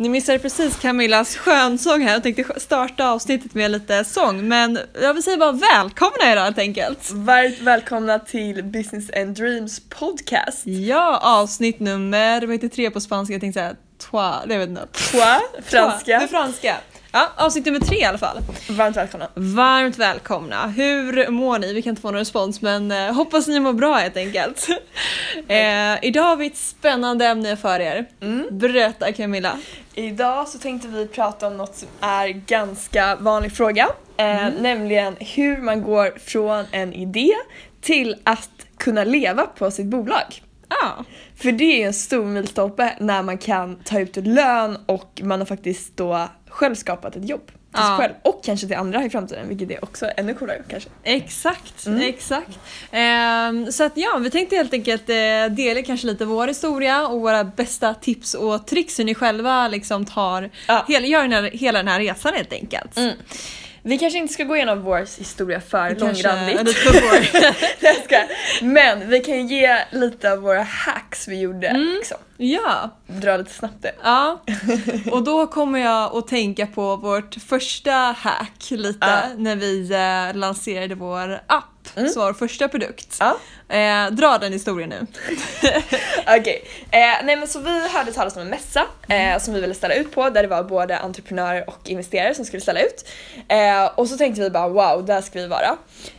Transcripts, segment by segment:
Ni missade precis Camillas skönsång här. Jag tänkte starta avsnittet med lite sång men jag vill säga bara välkomna idag helt enkelt. Varmt välkomna till Business and Dreams podcast. Ja, avsnitt nummer, vad heter tre på spanska? Jag tänkte säga trois, det vet inte. Trois, franska. Är franska. Ja, avsnitt nummer tre i alla fall. Varmt välkomna. Varmt välkomna. Hur mår ni? Vi kan inte få någon respons men eh, hoppas ni mår bra helt enkelt. eh, idag har vi ett spännande ämne för er. Mm. Berätta Camilla. Idag så tänkte vi prata om något som är ganska vanlig fråga. Eh, Nämligen hur man går från en idé till att kunna leva på sitt bolag. Ja. För det är en stor milstolpe när man kan ta ut lön och man har faktiskt då själv skapat ett jobb. Till Ja. sig själv och kanske till andra i framtiden vilket är också ännu coolare kanske. Exakt, Mm. exakt. Ehm, så att ja, vi tänkte helt enkelt eh, dela kanske lite vår historia och våra bästa tips och tricks hur ni själva liksom tar, Ja. hela, gör den här, hela den här resan helt enkelt. Mm. Vi kanske inte ska gå igenom vår historia för kanske långrandigt. Men vi kan ge lite av våra hacks vi gjorde. Mm. Liksom. ja, Dra lite snabbt det. ja. Och då kommer jag att tänka på vårt första hack lite Ja. när vi eh, lanserade vår app. Mm. Så vår första produkt. Ja. Eh, dra den historien nu. Okej, eh, nej men så vi hörde talas om en mässa eh, som vi ville ställa ut på där det var både entreprenörer och investerare som skulle ställa ut. Eh, och så tänkte vi bara wow, där ska vi vara.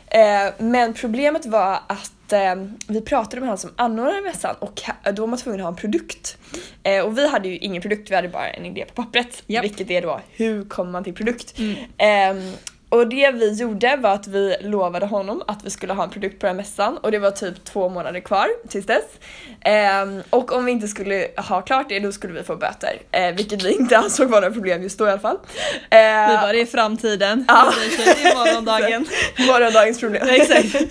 Eh, men problemet var att eh, vi pratade med han som anordnade mässan och då var man tvungen att ha en produkt. Och vi hade ju ingen produkt, vi hade bara en idé på pappret. Japp. Vilket är då, hur kommer man till produkt? Mm. Ehm, och det vi gjorde var att vi lovade honom att vi skulle ha en produkt på den här mässan och det var typ två månader kvar tills dess. Ehm, och om vi inte skulle ha klart det då skulle vi få böter. Eh, vilket vi inte ansåg vara några problem just då i alla fall. Vi Eh, var det i framtiden. Ja. Det är morgondagen. Morgondagens problem. Exakt.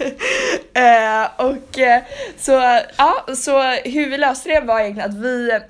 eh, och eh, så, ja, så hur vi löste det var egentligen att vi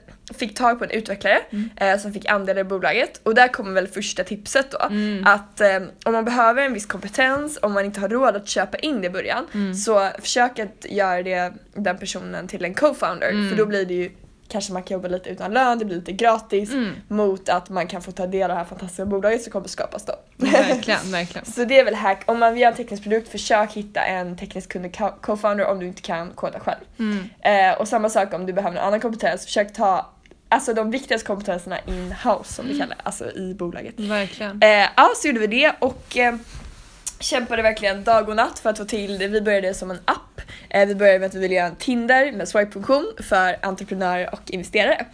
fick tag på en utvecklare eh, som fick andelar i bolaget och där kommer väl första tipset då. Att eh, om man behöver en viss kompetens, om man inte har råd att köpa in det i början så försök att göra det, den personen till en co-founder för då blir det ju Kanske man kan jobba lite utan lön, det blir lite gratis Mm. mot att man kan få ta del av det här fantastiska bolaget som kommer skapas då. Verkligen, verkligen. Så det är väl hack, om man vill göra en teknisk produkt, försök hitta en teknisk kunnig co- co-founder om du inte kan koda själv. Mm. Eh, och samma sak om du behöver en annan kompetens, försök ta alltså de viktigaste kompetenserna in-house som vi kallar det, alltså i bolaget. Verkligen. Eh, ja, så gjorde vi det och eh, kämpade verkligen dag och natt för att få till det. Vi började som en app. Eh, vi började med att vi ville göra en Tinder med swipe-funktion för entreprenörer och investerare.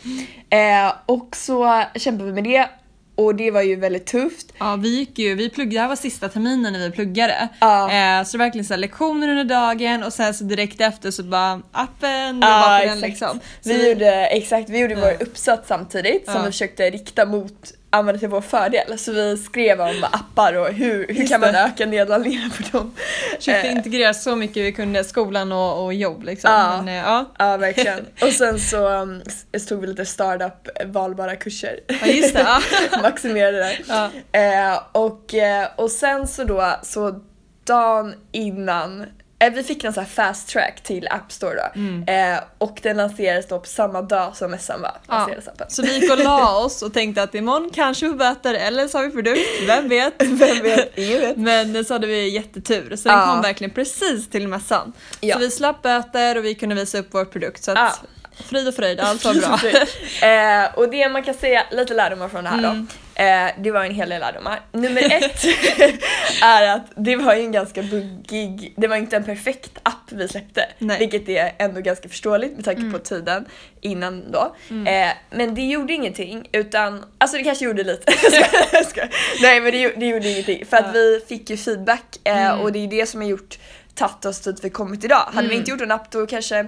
Eh, och så kämpade vi med det och det var ju väldigt tufft. Ja, vi gick ju, vi pluggade, det här var sista terminen när vi pluggade. Ja. Eh, så det var verkligen så här, lektioner under dagen och sen så direkt efter så bara appen, det var på den liksom. Så Vi gjorde, exakt, vi gjorde Ja. vår uppsats samtidigt som Ja. vi försökte rikta mot använda till vår fördel. Så vi skrev om appar och hur, hur kan man öka nedladdningar på dem. försökte Eh, integrera så mycket vi kunde, skolan och, och jobb liksom. Ja. Men, eh, ja. Ja verkligen. Och sen så um, tog vi lite startup eh, valbara kurser. ja, just det. Ja. Maximerade det. Ja. Eh, och, och sen så då, så dagen innan vi fick en sån här fast track till App Store då. Mm. Eh, och den lanserades då på samma dag som mässan var. Ja. Så vi gick och la oss och tänkte att imorgon kanske vi böter eller så har vi produkt, vem vet? Vem vet? Ingen vet. Men så hade vi jättetur så den Ja. kom verkligen precis till mässan. Ja. Så vi slapp böter och vi kunde visa upp vår produkt så att frid och fröjd, allt var bra. eh, och det man kan säga, lite lärdomar från det här Mm. då. Eh, det var en hel del lärdomar. Nummer ett är att det var ju en ganska buggig, det var inte en perfekt app vi släppte. Nej. Vilket är ändå ganska förståeligt med tanke Mm. på tiden innan då. Eh, men det gjorde ingenting utan, alltså det kanske gjorde lite. Nej men det, det gjorde ingenting för att Ja. vi fick ju feedback eh, Mm. och det är det som har gjort tagit oss dit vi kommit idag. Hade vi Mm. inte gjort en app då kanske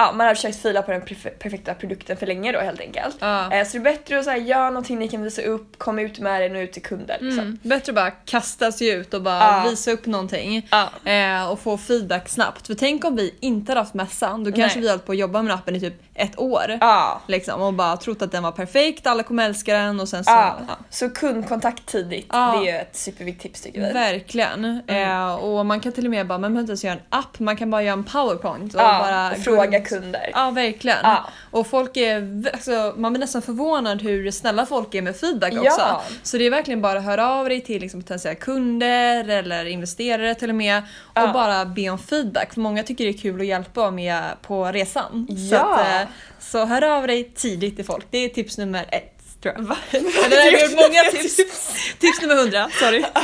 ja, man hade försökt fila på den perfe- perfekta produkten för länge då helt enkelt. Ja. Eh, så det är bättre att så här, göra någonting ni kan visa upp, komma ut med det, nå ut till kunder. Liksom. Mm. Bättre att bara kasta sig ut och bara Ja. visa upp någonting Ja. eh, och få feedback snabbt. För tänk om vi inte hade haft mässan, då kanske Nej. vi hade hållit på att jobba med appen i typ ett år. Liksom, och bara trott att den var perfekt, alla kommer älska den och sen så... Så kundkontakt tidigt, det är ju ett superviktigt tips tycker vi. Verkligen. Mm. Eh, och man kan till och med bara, man behöver inte ens göra en app, man kan bara göra en powerpoint och bara och fråga kunder. Ja, verkligen. Ja. Och folk är, alltså, man blir nästan förvånad hur snälla folk är med feedback Ja. också. Så det är verkligen bara att höra av dig till liksom, potentiella kunder eller investerare till och med och Ja. bara be om feedback. För många tycker det är kul att hjälpa med på resan. Så, att, eh, så hör av dig tidigt till folk. Det är tips nummer ett. Tror jag. Va? Eller jag har många tips. tips nummer hundra, sorry.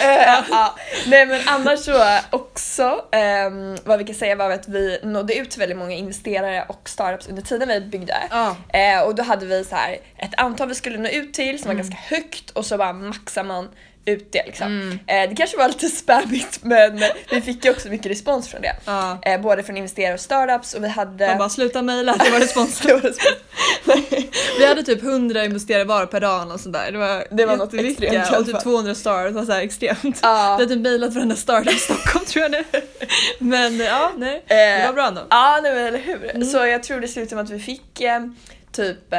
Eh, ja. Nej men annars så också, ehm, vad vi kan säga var att vi nådde ut till väldigt många investerare och startups under tiden vi byggde. Ja. Eh, och då hade vi så här ett antal vi skulle nå ut till som var ganska högt och så bara maxar man ut det liksom. Eh, det kanske var lite spammigt men vi fick ju också mycket respons från det. Ja. Eh, både från investerare och startups och vi hade... Man bara sluta mejla, det var respons. Vi hade typ 100 investerare var per dag och sådär. Det var, Det var något extremt Och typ fall. 200 200 stars, det var så här extremt. Ja. Vi hade typ mejlat varenda startup i Stockholm tror jag nu. Men ja, nej. Eh, Det var bra ändå. Ja, nej, men eller hur. Mm. Så jag tror det slutade med att vi fick eh, typ eh,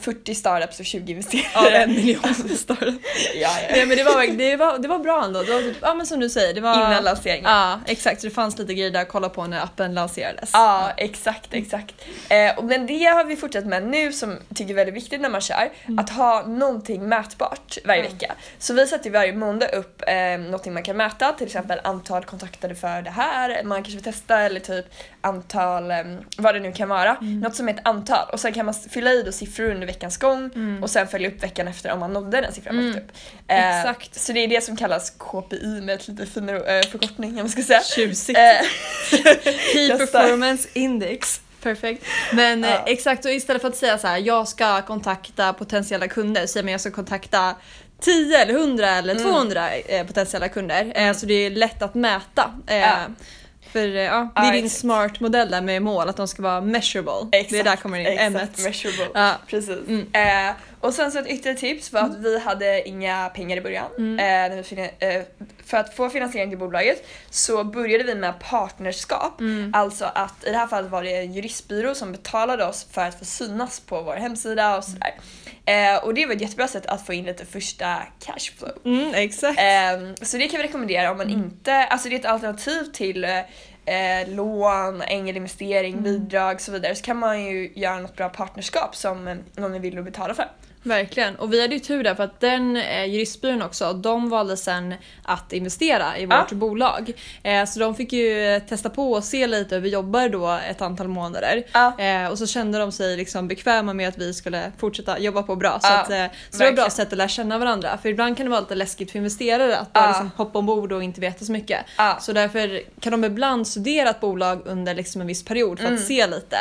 40 startups och 20 investerare. Av en miljon startup. ja, ja. Nej men det var, det, var, det var bra ändå. Det var typ, ja men som du säger, det var... Innan lanseringen. Ja, exakt. Så det fanns lite grejer där att kolla på när appen lanserades. Ja, exakt, exakt. Eh, och men det har vi fortsatt med nu som tycker är väldigt viktigt när man kör. Att ha någonting mätbart varje Mm. vecka. Så vi sätter varje måndag upp eh, någonting man kan mäta, till exempel antal kontaktade för det här, man kanske vill testa eller typ antal, eh, vad det nu kan vara. Mm. Något som är ett antal och sen kan man fylla i då siffror under veckans gång Mm. och sen följa upp veckan efter om man nådde den siffran man fått upp. Eh, Exakt. Så det är det som kallas KPI med ett lite finare eh, förkortning om man ska säga. Tjusigt. Eh, Key performance index. Perfekt. Men Ja. eh, exakt, och istället för att säga så här, jag ska kontakta potentiella kunder, säger man jag ska kontakta 10 eller 100 eller Mm. 200 eh, potentiella kunder. Eh, så det är lätt att mäta. Ja. För eh, ja, det är din exakt. smart modell där med mål, att de ska vara measurable. det är där kommer in, exakt, M1. measurable. Ja. Precis. Mm. Eh, och sen så ett ytterligare tips var att vi hade inga pengar i början. Mm. Eh, eh, för att få finansiering till bolaget så började vi med partnerskap. Mm. Alltså att i det här fallet var det en juristbyrå som betalade oss för att få synas på vår hemsida och sådär. Eh, och det var ett jättebra sätt att få in lite första cashflow. Mm, exakt. Ehm, så det kan vi rekommendera om man inte, alltså det är ett alternativ till eh, eh, lån, ängelinvestering, bidrag och så vidare så kan man ju göra något bra partnerskap som eh, någon är villig att betala för. Verkligen. Och vi hade ju tur där för att den eh, juristbyrån också, de valde sen att investera i vårt Ja. bolag. Eh, så de fick ju eh, testa på och se lite hur vi jobbar då ett antal månader. Ja. Eh, och så kände de sig liksom bekväma med att vi skulle fortsätta jobba på bra. Så, Ja, att, eh, så det var ett bra sätt att lära känna varandra. För ibland kan det vara lite läskigt för investerare att bara liksom hoppa ombord och inte veta så mycket. Så därför kan de ibland studera ett bolag under liksom en viss period för att Mm. se lite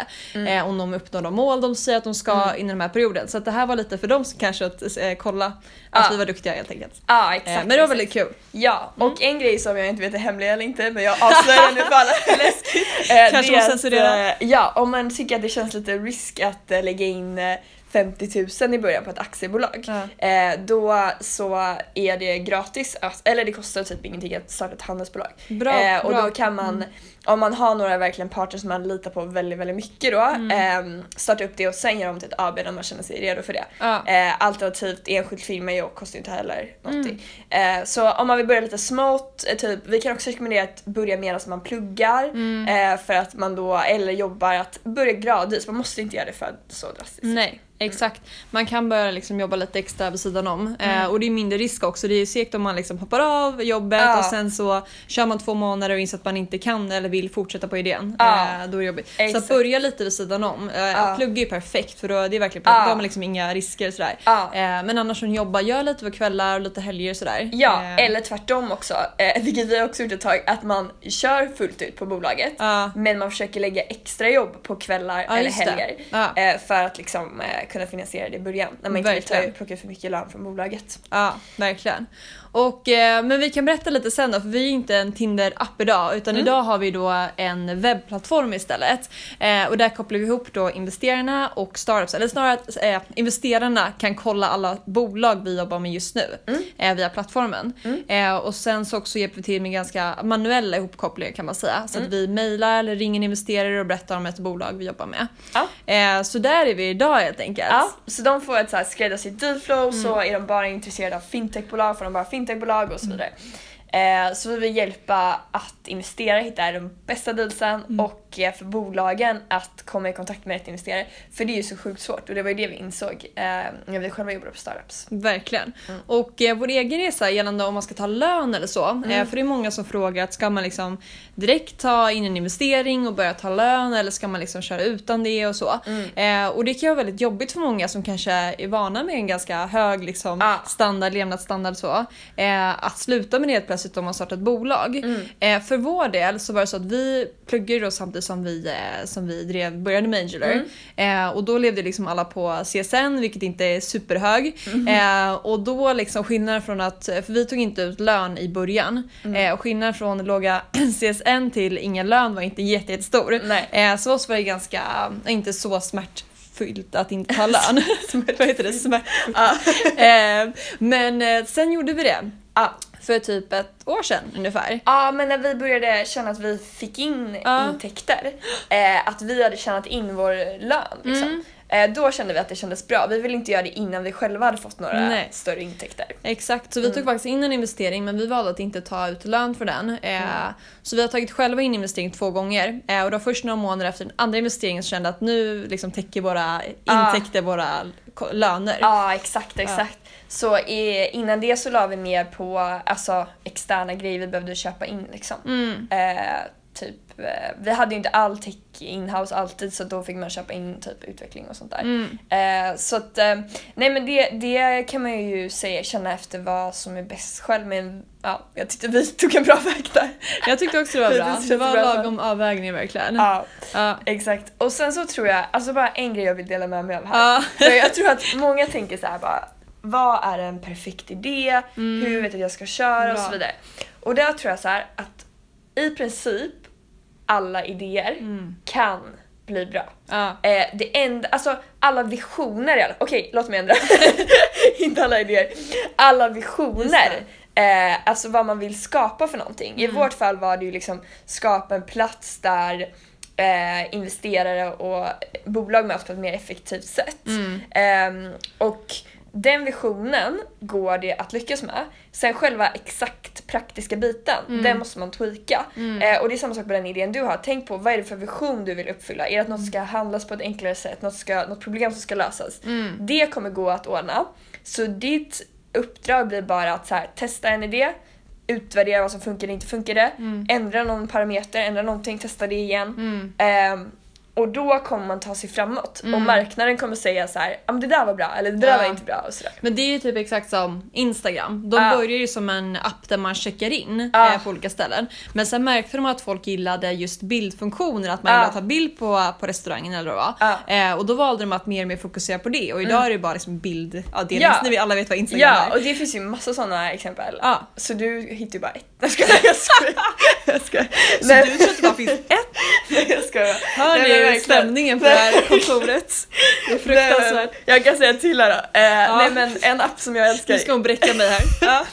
eh, om de uppnår de mål de säger att de ska Mm. inom den här perioden. Så att det här var lite för dem kanske att eh, kolla att Ja. vi var duktiga helt enkelt. Ja Eh, exakt. men det var väldigt kul. Ja, och en grej som jag inte vet är hemlig eller inte men jag avslöjar nu för alla. Eh, Kanske måste censurera. eh, Ja, om man tycker att det känns lite risk att eh, lägga in eh, 50 000 i början på ett aktiebolag. Ja. Eh, då så är det gratis, eller det kostar typ ingenting att starta ett handelsbolag. Bra, eh, och bra. Mm. då kan man, om man har några verkligen partners som man litar på väldigt, väldigt mycket då, Mm. eh, starta upp det och sen göra om till ett AB när man känner sig redo för det. Ja. Eh, alternativt enskild firma jobb kostar ju inte heller någonting. Mm. Eh, så om man vill börja lite smått, eh, typ, vi kan också rekommendera att börja medan man pluggar Mm. eh, för att man då, eller jobbar, att börja gradvis. Man måste inte göra det för så drastiskt. Nej, exakt. Man kan börja liksom jobba lite extra vid sidan om. Eh, och det är mindre risk också. Det är segt om man liksom hoppar av jobbet Ja. och sen så kör man två månader och inser att man inte kan eller vill fortsätta på idén. Ja. Eh, då är det jobbigt. Så Exakt. att börja lite vid sidan om. Eh, Ja. Plugga är ju perfekt för då, det är verkligen Ja. perfekt. Då har man liksom inga risker sådär. Ja. Eh, men annars som jobbar, gör lite på kvällar och lite helger sådär. Ja, eller tvärtom också, vilket vi också gjort ett tag, att man kör fullt ut på bolaget Ja. men man försöker lägga extra jobb på kvällar Ja, eller helger Ja. för att liksom kunna finansiera det i början när man inte vill ta, Verkligen. plocka för mycket lön från bolaget. Ja, verkligen. Och, men vi kan berätta lite sen då, för vi är inte en Tinder-app idag utan Mm. idag har vi då en webbplattform istället. Eh, och där kopplar vi ihop då investerarna och startups, eller snarare att eh, investerarna kan kolla alla bolag vi jobbar med just nu Mm. eh, via plattformen. Eh, och sen så också hjälper vi till med ganska manuella ihopkopplingar kan man säga. Så Mm. att vi mejlar eller ringer en investerare och berättar om ett bolag vi jobbar med. Ja. Eh, så där är vi idag helt enkelt. Ja, så de får ett skräddarsytt dealflow, så är de bara intresserade av fintechbolag får de bara fintechbolag och så vidare. Eh, så vi vill hjälpa att investerare hitta de bästa dealsen och och eh, för bolagen att komma i kontakt med rätt investerare. För det är ju så sjukt svårt och det var ju det vi insåg eh, när vi själva jobbade på startups. Verkligen. Och eh, vår egen resa gällande om man ska ta lön eller så. Eh, för det är många som frågar att ska man liksom direkt ta in en investering och börja ta lön eller ska man liksom köra utan det och så. Eh, och det kan vara väldigt jobbigt för många som kanske är vana med en ganska hög liksom, Ja. standard, levnadsstandard så. Eh, att sluta med det helt plötsligt om man startar ett bolag. Eh, för vår del så var det så att vi pluggade då samtidigt som vi, eh, som vi drev, började med Angular. Eh, och då levde liksom alla på CSN vilket inte är superhög. Eh, och då liksom skillnaden från att, för vi tog inte ut lön i början. Eh, och skillnaden från låga CSN till ingen lön var inte jätte- jättestor. Eh, så oss var det ganska, inte så smärtfyllt att inte ta lön. Vad heter det? Smärtfyllt. eh, men eh, sen gjorde vi det. Ja. För typ ett år sedan ungefär. Ja men när vi började känna att vi fick in Ja. intäkter, eh, att vi hade tjänat in vår lön liksom. Mm. Eh, då kände vi att det kändes bra. Vi ville inte göra det innan vi själva hade fått några Nej. större intäkter. Exakt, så vi tog faktiskt in en investering men vi valde att inte ta ut lön för den. Eh, Så vi har tagit själva in investering två gånger eh, och då först några månader efter den andra investeringen så kände att nu liksom täcker våra Ah. intäkter våra ko- löner. Ja exakt, exakt. Så eh, innan det så la vi mer på alltså, externa grejer vi behövde köpa in liksom. Mm. Eh, typ, eh, vi hade ju inte all tech inhouse alltid så då fick man köpa in typ utveckling och sånt där. Mm. Eh, så att, eh, nej men det, det kan man ju säga, känna efter vad som är bäst själv men ja, jag tyckte vi tog en bra väg där. Jag tyckte också det var bra. Det var lagom avvägning verkligen. Ja, Ja. exakt. Och sen så tror jag, alltså bara en grej jag vill dela med mig av här. Ja. För jag tror att många tänker så här bara, vad är en perfekt idé? Hur vet jag att jag ska köra och Mm. Bra. så vidare. Och där tror jag så här att i princip alla idéer Mm. kan bli bra. Ja. Eh, det enda, alltså alla visioner i alla Okej, låt mig ändra. Inte alla idéer. Alla visioner. Eh, alltså vad man vill skapa för någonting. I vårt fall var det ju liksom skapa en plats där eh, investerare och bolag möts på ett mer effektivt sätt. Ehm, och den visionen går det att lyckas med. Sen själva exakt praktiska biten, den måste man tweaka. Eh, och det är samma sak med den idén du har. Tänk på vad är det för vision du vill uppfylla? Är det att något ska handlas på ett enklare sätt? Något, ska, något problem som ska lösas? Det kommer gå att ordna. Så ditt uppdrag blir bara att så här, testa en idé, utvärdera vad som funkar och inte funkade, ändra någon parameter, ändra någonting, testa det igen. Ehm, och då kommer man ta sig framåt och marknaden kommer säga så här, ja men det där var bra eller det där Ja. var inte bra och sådär. Men det är ju typ exakt som Instagram. De Ja. börjar ju som en app där man checkar in Ja. eh, på olika ställen. Men sen märkte de att folk gillade just bildfunktionen, att man Ja. gillade att ta bild på, på restaurangen eller vad det var. Ja. Eh, och då valde de att mer och mer fokusera på det och idag är det bara liksom bild, ja, Ja. ni vet- alla vet vad Instagram Ja, är. och det finns ju massa sådana exempel. Ja. Så du hittar ju bara ett. Jag skojar, jag skojar. Jag skojar. Så Nej, du tror att det bara finns ett? jag skojar. Hör Nej, verkligen. stämningen på det här kontoret? Det är fruktansvärt. jag kan säga till här då. Eh, Nej men en app som jag älskar. Nu ska hon bräcka mig här. Ja.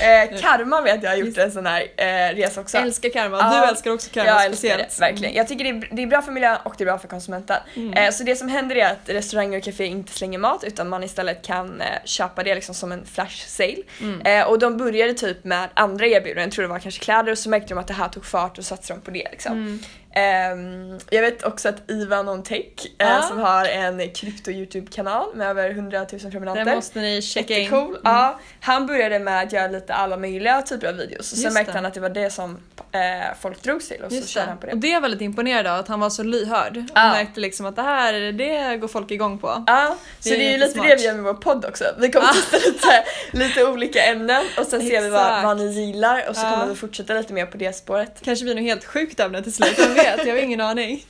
Eh, Karma vet jag har gjort en sån här eh, resa också. Älskar karma, Ja, du älskar också karma jag älskar speciellt. det, verkligen. Jag tycker det är, det är bra för miljön och det är bra för konsumenten. Mm. Eh, så det som händer är att restauranger och café inte slänger mat utan man istället kan eh, köpa det liksom som en flash sale. Mm. Eh, och de började typ med andra erbjudanden, jag tror det var kanske kläder och så märkte de att det här tog fart och satsade de på det liksom. Mm. Ehm, jag vet också att Ivan on Tech eh, Ja. som har en krypto Youtube-kanal med över 100 000 prenumeranter. Den måste ni checka in. Jättecool. Ja, han började med att göra lite alla möjliga typer av videos och sen märkte det. han att det var det som eh, folk drogs till och så Just körde det. han på Och det. det är jag väldigt imponerad av, att han var så lyhörd. Och Ja. märkte liksom att det här, det går folk igång på. Ja, så Det det är är ju lite jättesmart. det vi gör med vår podd också. Vi kommer testa lite, lite olika ämnen och sen ser vi vad, vad ni gillar och så kommer vi fortsätta lite mer på det spåret. Kanske blir något helt sjukt ämne till slut, vem vet? Jag har ingen aning.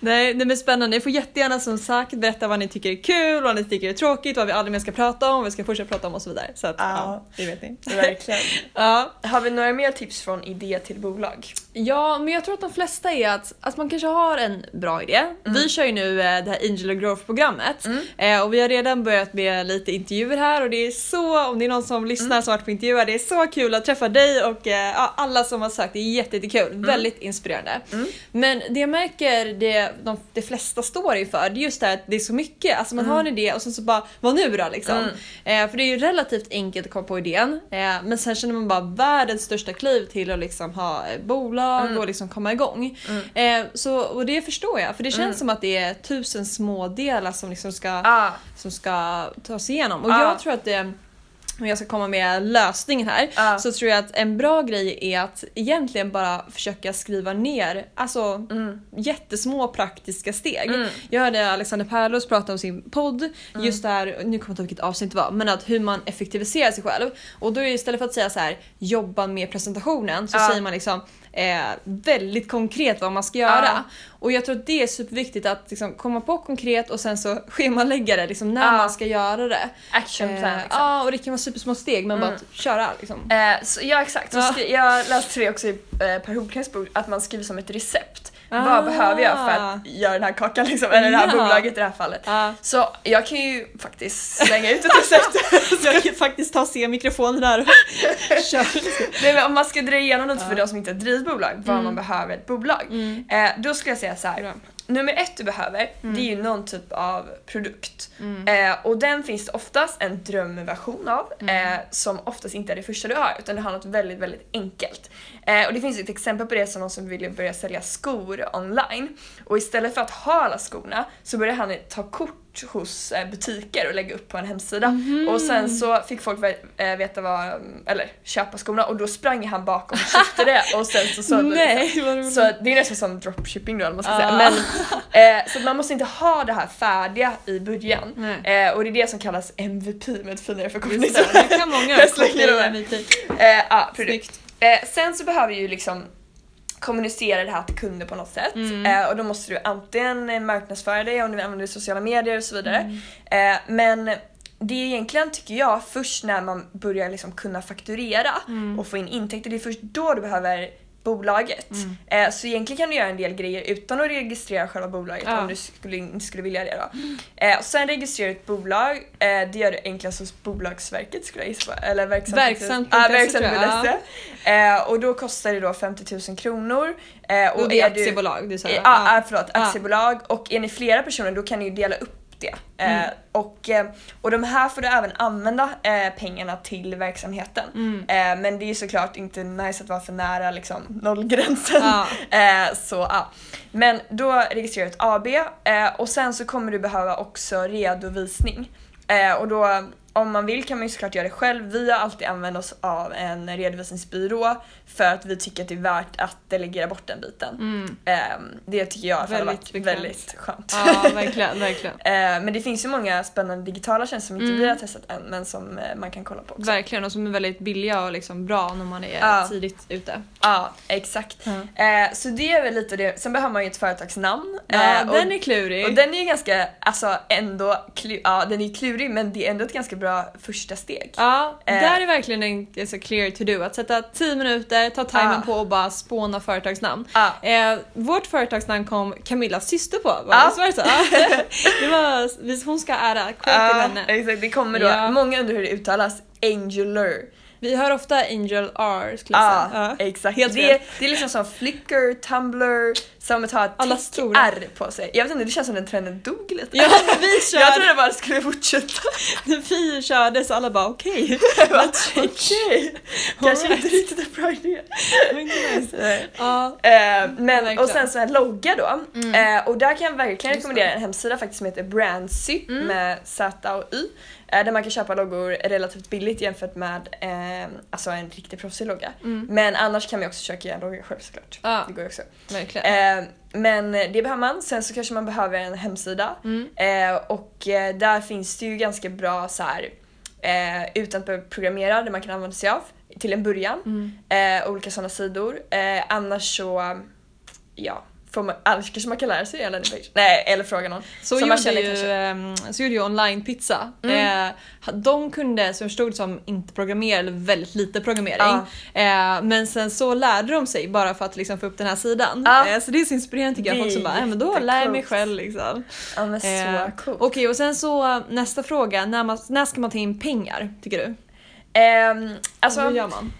Nej, det blir spännande. Ni får jättegärna som sagt berätta vad ni tycker är kul, vad ni tycker är tråkigt, vad vi aldrig mer ska prata om, vad vi ska fortsätta prata om och så vidare. Så att, Ja. ja, det vet ni. Verkligen. Ja. Har vi några mer tips från idé till bolag? Ja, men jag tror att de flesta är att, att man kanske har en bra idé. Vi kör ju nu eh, det här Angel och Growth-programmet eh, och vi har redan börjat med lite intervjuer här och det är så, om det är någon som lyssnar som har varit på intervjuer, det är så kul att träffa dig och eh, ja, alla som har sökt. Det är jätte, jättekul, väldigt inspirerande. Men det jag märker det de, de flesta står inför, det är just det här att det är så mycket. Alltså man har en idé och sen så bara, vad nu då liksom? Eh, för det är ju relativt enkelt att komma på idén, eh, men sen känner man bara världens största kliv till att liksom ha bolag och liksom komma igång. Eh, så, och det förstår jag, för det känns som att det är tusen små delar som liksom ska, Ja. som ska tas igenom. Och Ja. jag tror att det om jag ska komma med lösningen här Ja. så tror jag att en bra grej är att egentligen bara försöka skriva ner alltså, jättesmå praktiska steg. Mm. Jag hörde Alexander Pärlros prata om sin podd, just det här, nu kommer jag inte ihåg vilket avsnitt det var, men att hur man effektiviserar sig själv. Och då är det istället för att säga så här jobba med presentationen så Ja. säger man liksom eh, väldigt konkret vad man ska göra. Ja. Och jag tror att det är superviktigt att liksom, komma på konkret och sen så schemalägga det liksom, när Ja. man ska göra det. Action plan Eh, liksom. Ja, och det kan vara supersmå steg men bara Mm. att köra liksom. Eh, så, ja exakt, så Ja. jag läste det också i eh, Per Holmgrens bok, att man skriver som ett recept. Ah. Vad behöver jag för att göra den här kakan liksom, eller det här Ja. bolaget i det här fallet. Ja. Så jag kan ju faktiskt slänga ut ett recept. jag kan faktiskt ta se mikrofonen där och köra. Nej, men om man ska dra igenom något för Ja. de som inte drivit bolag, vad Mm. man behöver ett bolag. Mm. Eh, då skulle jag säga så här. Nummer ett du behöver, Mm. det är ju någon typ av produkt. Mm. Eh, och den finns det oftast en drömversion av, Mm. eh, som oftast inte är det första du har, utan du har något väldigt, väldigt enkelt. Eh, och det finns ett exempel på det som någon som ville börja sälja skor online. Och istället för att ha alla skorna så började han ta kort hos eh, butiker och lägga upp på en hemsida. Mhm. Och sen så fick folk eh, veta vad, eller köpa skorna och då sprang han bakom och köpte det och sen så sålde det. Nej, roligt. Så det är nästan som dropshipping då eller man ska Ah. säga. Men, eh, så man måste inte ha det här färdiga i början. Eh, och det är det som kallas MVP med ett finare förkortning. Det, det kan många Jag slänger det. Eh. Snyggt. Eh, sen så behöver ju liksom kommunicera det här till kunder på något sätt. Mm. Eh, och då måste du antingen marknadsföra dig om du använder sociala medier och så vidare. Mm. Eh, men det är egentligen, tycker jag, först när man börjar liksom kunna fakturera Mm. och få in intäkter, det är först då du behöver bolaget. Mm. Eh, så egentligen kan du göra en del grejer utan att registrera själva bolaget Ja. om du skulle, skulle vilja det. Då. Eh, och sen registrera ett bolag, eh, det gör du enklast hos Bolagsverket skulle jag gissa. Eller verksamt. Verksamt.se jag, verksamt.se. Eh, och då kostar det då 50 000 kronor. Eh, Och det är är du- aktiebolag, det är så här, Eh, ja. Ja, ah, förlåt, aktiebolag. Och är ni flera personer då kan ni dela upp det. Eh, Mm. och, eh, och de här får du även använda eh, pengarna till verksamheten. Mm. Eh, men det är såklart inte nice att vara för nära liksom, nollgränsen. Ja. Eh, så ja. Men då registrerar du ett AB eh, och sen så kommer du behöva också redovisning. Och då om man vill kan man ju såklart göra det själv. Vi har alltid använt oss av en redovisningsbyrå för att vi tycker att det är värt att delegera bort den biten. Mm. Eh, det tycker jag har varit bekvämt. väldigt skönt. Ja, verkligen, verkligen. Eh, men det finns ju många spännande digitala tjänster som inte Mm. vi har testat än men som eh, man kan kolla på också. Verkligen, och som är väldigt billiga och liksom bra när man är Ja. tidigt ute. Ja, exakt. Eh, så det är väl lite det. Sen behöver man ju ett företagsnamn. Ja, och, den är klurig. och den är ju ganska, alltså ändå, klu, ja den är klurig men det är ändå ett ganska bra första steg. Ja, Eh. där är verkligen en ganska clear to do. Att sätta 10 minuter, ta timern Ja. på och bara spåna företagsnamn. Ja. Eh, vårt företagsnamn kom Camillas syster på, var det så? Ja. det var, hon ska ära, cred till Ja, henne. exakt. Det kommer då, Ja. många undrar hur det uttalas, Angular. Vi hör ofta Angel R skulle jag Ja, säga. Ja. exakt. Helt det, det är liksom som Flickr, Tumblr, som att ha ett Alla stora. R på sig. Jag vet inte, det känns som den trenden dog lite. Ja, vi Jag körde, trodde bara det skulle fortsätta. när vi körde så alla bara okej. Okej, kanske Alright. inte riktigt en bra idé. Ja. Men, Verkligen. och sen så en logga då. Mm. Eh, och där kan jag verkligen rekommendera en hemsida faktiskt som heter Brandsy Mm. med Z och Y. Eh, där man kan köpa loggor relativt billigt jämfört med eh, alltså en riktig proffsig logga. Mm. Men annars kan man också köpa en logga själv såklart. Ja, Det går ju också. verkligen. Eh, men det behöver man. Sen så kanske man behöver en hemsida. Mm. Eh, och eh, där finns det ju ganska bra så här eh, utan att behöva programmera det man kan använda sig av till en början. Mm. Eh, olika sådana sidor. Annars så, ja, får man, annars kanske man kan lära sig en landingpage. Nej, eller fråga någon. Så, gjorde ju, ehm, så gjorde ju online pizza. Mm. Eh, de kunde, som förstod som inte programmera eller väldigt lite programmering. Ja. Eh, men sen så lärde de sig bara för att liksom få upp den här sidan. Ja. Eh, så det är så inspirerande tycker jag. Folk som bara, äh, men då lär jag mig själv liksom. Ja men så Eh, coolt. Okej och sen så nästa fråga, när, man, när ska man ta in pengar tycker du? Ehm, alltså, Hur gör man?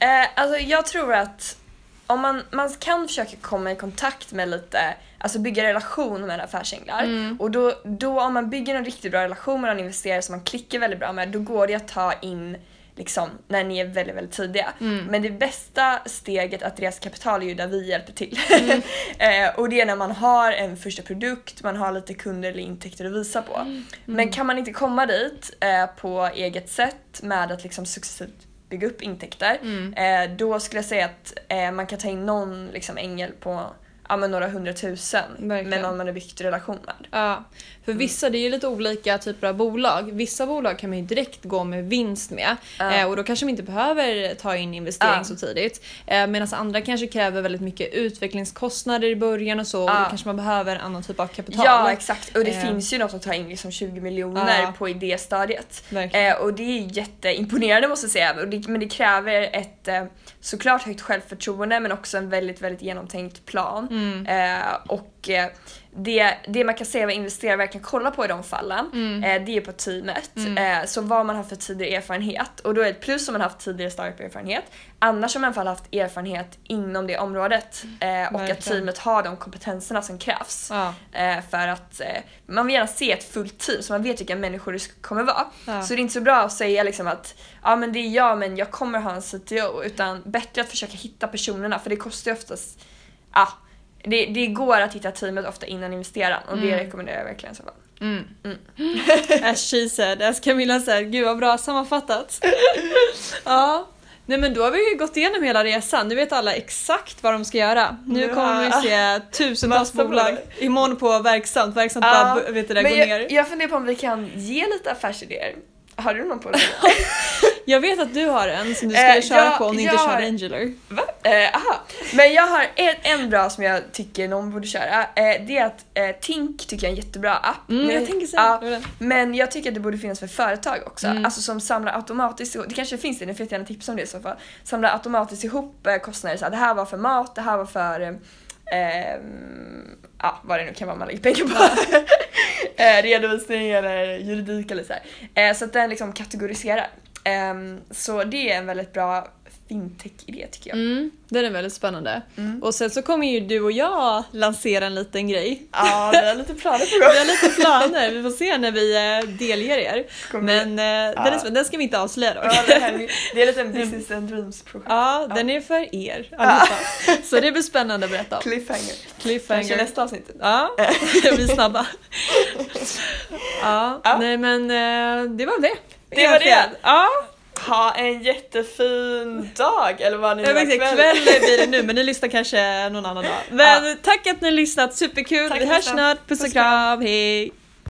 Eh, alltså jag tror att om man, man kan försöka komma i kontakt med lite, alltså bygga relation med affärsänglar. Mm. Och då, då om man bygger en riktigt bra relation med en investerare som man klickar väldigt bra med, då går det att ta in liksom, när ni är väldigt, väldigt tidiga. Men det bästa steget att resa kapital är ju där vi hjälper till. eh, och det är när man har en första produkt, man har lite kunder eller intäkter att visa på. Men kan man inte komma dit eh, på eget sätt med att liksom successivt bygga upp intäkter, eh, då skulle jag säga att eh, man kan ta in någon liksom, ängel på ja, men några hundratusen Verkligen. med någon man har byggt relation med. Ja, för vissa, det är ju lite olika typer av bolag. Vissa bolag kan man ju direkt gå med vinst med Ja. eh, och då kanske man inte behöver ta in investering Ja. så tidigt. Eh, Medan andra kanske kräver väldigt mycket utvecklingskostnader i början och så och då kanske man behöver en annan typ av kapital. Ja exakt och det Eh. finns ju något att ta in liksom 20 miljoner på idéstadiet. Eh, och det är jätteimponerande måste jag säga. Det, men det kräver ett såklart högt självförtroende men också en väldigt, väldigt genomtänkt plan. Mm. Eh, och eh, det, det man kan säga vad investerare verkligen kollar på i de fallen, Mm. eh, det är på teamet. Eh, så vad man har för tidigare erfarenhet. Och då är det ett plus om man har haft tidigare startup-erfarenhet. Annars har man i alla fall haft erfarenhet inom det området. Eh, och att teamet har de kompetenserna som krävs. Ja. Eh, för att eh, man vill gärna se ett fullt team så man vet vilka människor det kommer vara. Ja. Så det är inte så bra att säga liksom att ja men det är jag men jag kommer ha en CTO utan bättre att försöka hitta personerna för det kostar ju oftast, ja det, det går att hitta teamet ofta innan investeraren och det rekommenderar jag verkligen i så fall. Mm. Mm. As she said, as Camilla said. Gud vad bra sammanfattat. ja. Nej men då har vi ju gått igenom hela resan. Nu vet alla exakt vad de ska göra. Nu Ja. kommer vi se tusentals Massa bolag. bolag. Imorgon på Verksamt. Verksamt Ja, bara vet det, men går jag, ner. jag funderar på om vi kan ge lite affärsidéer. Har du någon på det? Jag vet att du har en som du skulle Eh, köra jag- på om du inte jag kör har- Angular. Va? Eh, aha. Men jag har en, en bra som jag tycker någon borde köra. Eh, det är att eh, Tink tycker jag är en jättebra app. Mm, Men- jag tänker var den. Men jag tycker att det borde finnas för företag också. Mm. Alltså som samlar automatiskt ihop, det kanske finns det, ni får jättegärna tipsa om det i så fall. Samlar automatiskt ihop eh, kostnader, så här, det här var för mat, det här var för ehm, ja, vad det nu kan vara man lägger pengar på. eh, redovisning eller juridik eller så här. Eh, så att den liksom kategoriserar. Ehm, så det är en väldigt bra fintech-idé tycker jag. Mm, den är väldigt spännande. Mm. Och sen så kommer ju du och jag lansera en liten grej. Ja, vi har lite planer på Vi gång. har lite planer, vi får se när vi eh, delger er. Kommer Men eh, den, är, Ja. den ska vi inte avslöja dock. Ja, det, här, är- det är lite en business and dreams projekt. Ja, den är för er allihopa. Så det blir spännande att berätta om. Cliffhanger. Kanske Cliffhanger. nästa avsnitt. Ja, vi är snabba. Ja, Ja. nej men eh, det var det. Det var det. Ja, Ha en jättefin dag eller vad ni nu har kväll. Blir det nu men ni lyssnar kanske någon annan dag. Men tack att ni har lyssnat, superkul. Tack vi hörs snart, puss och kram, hej!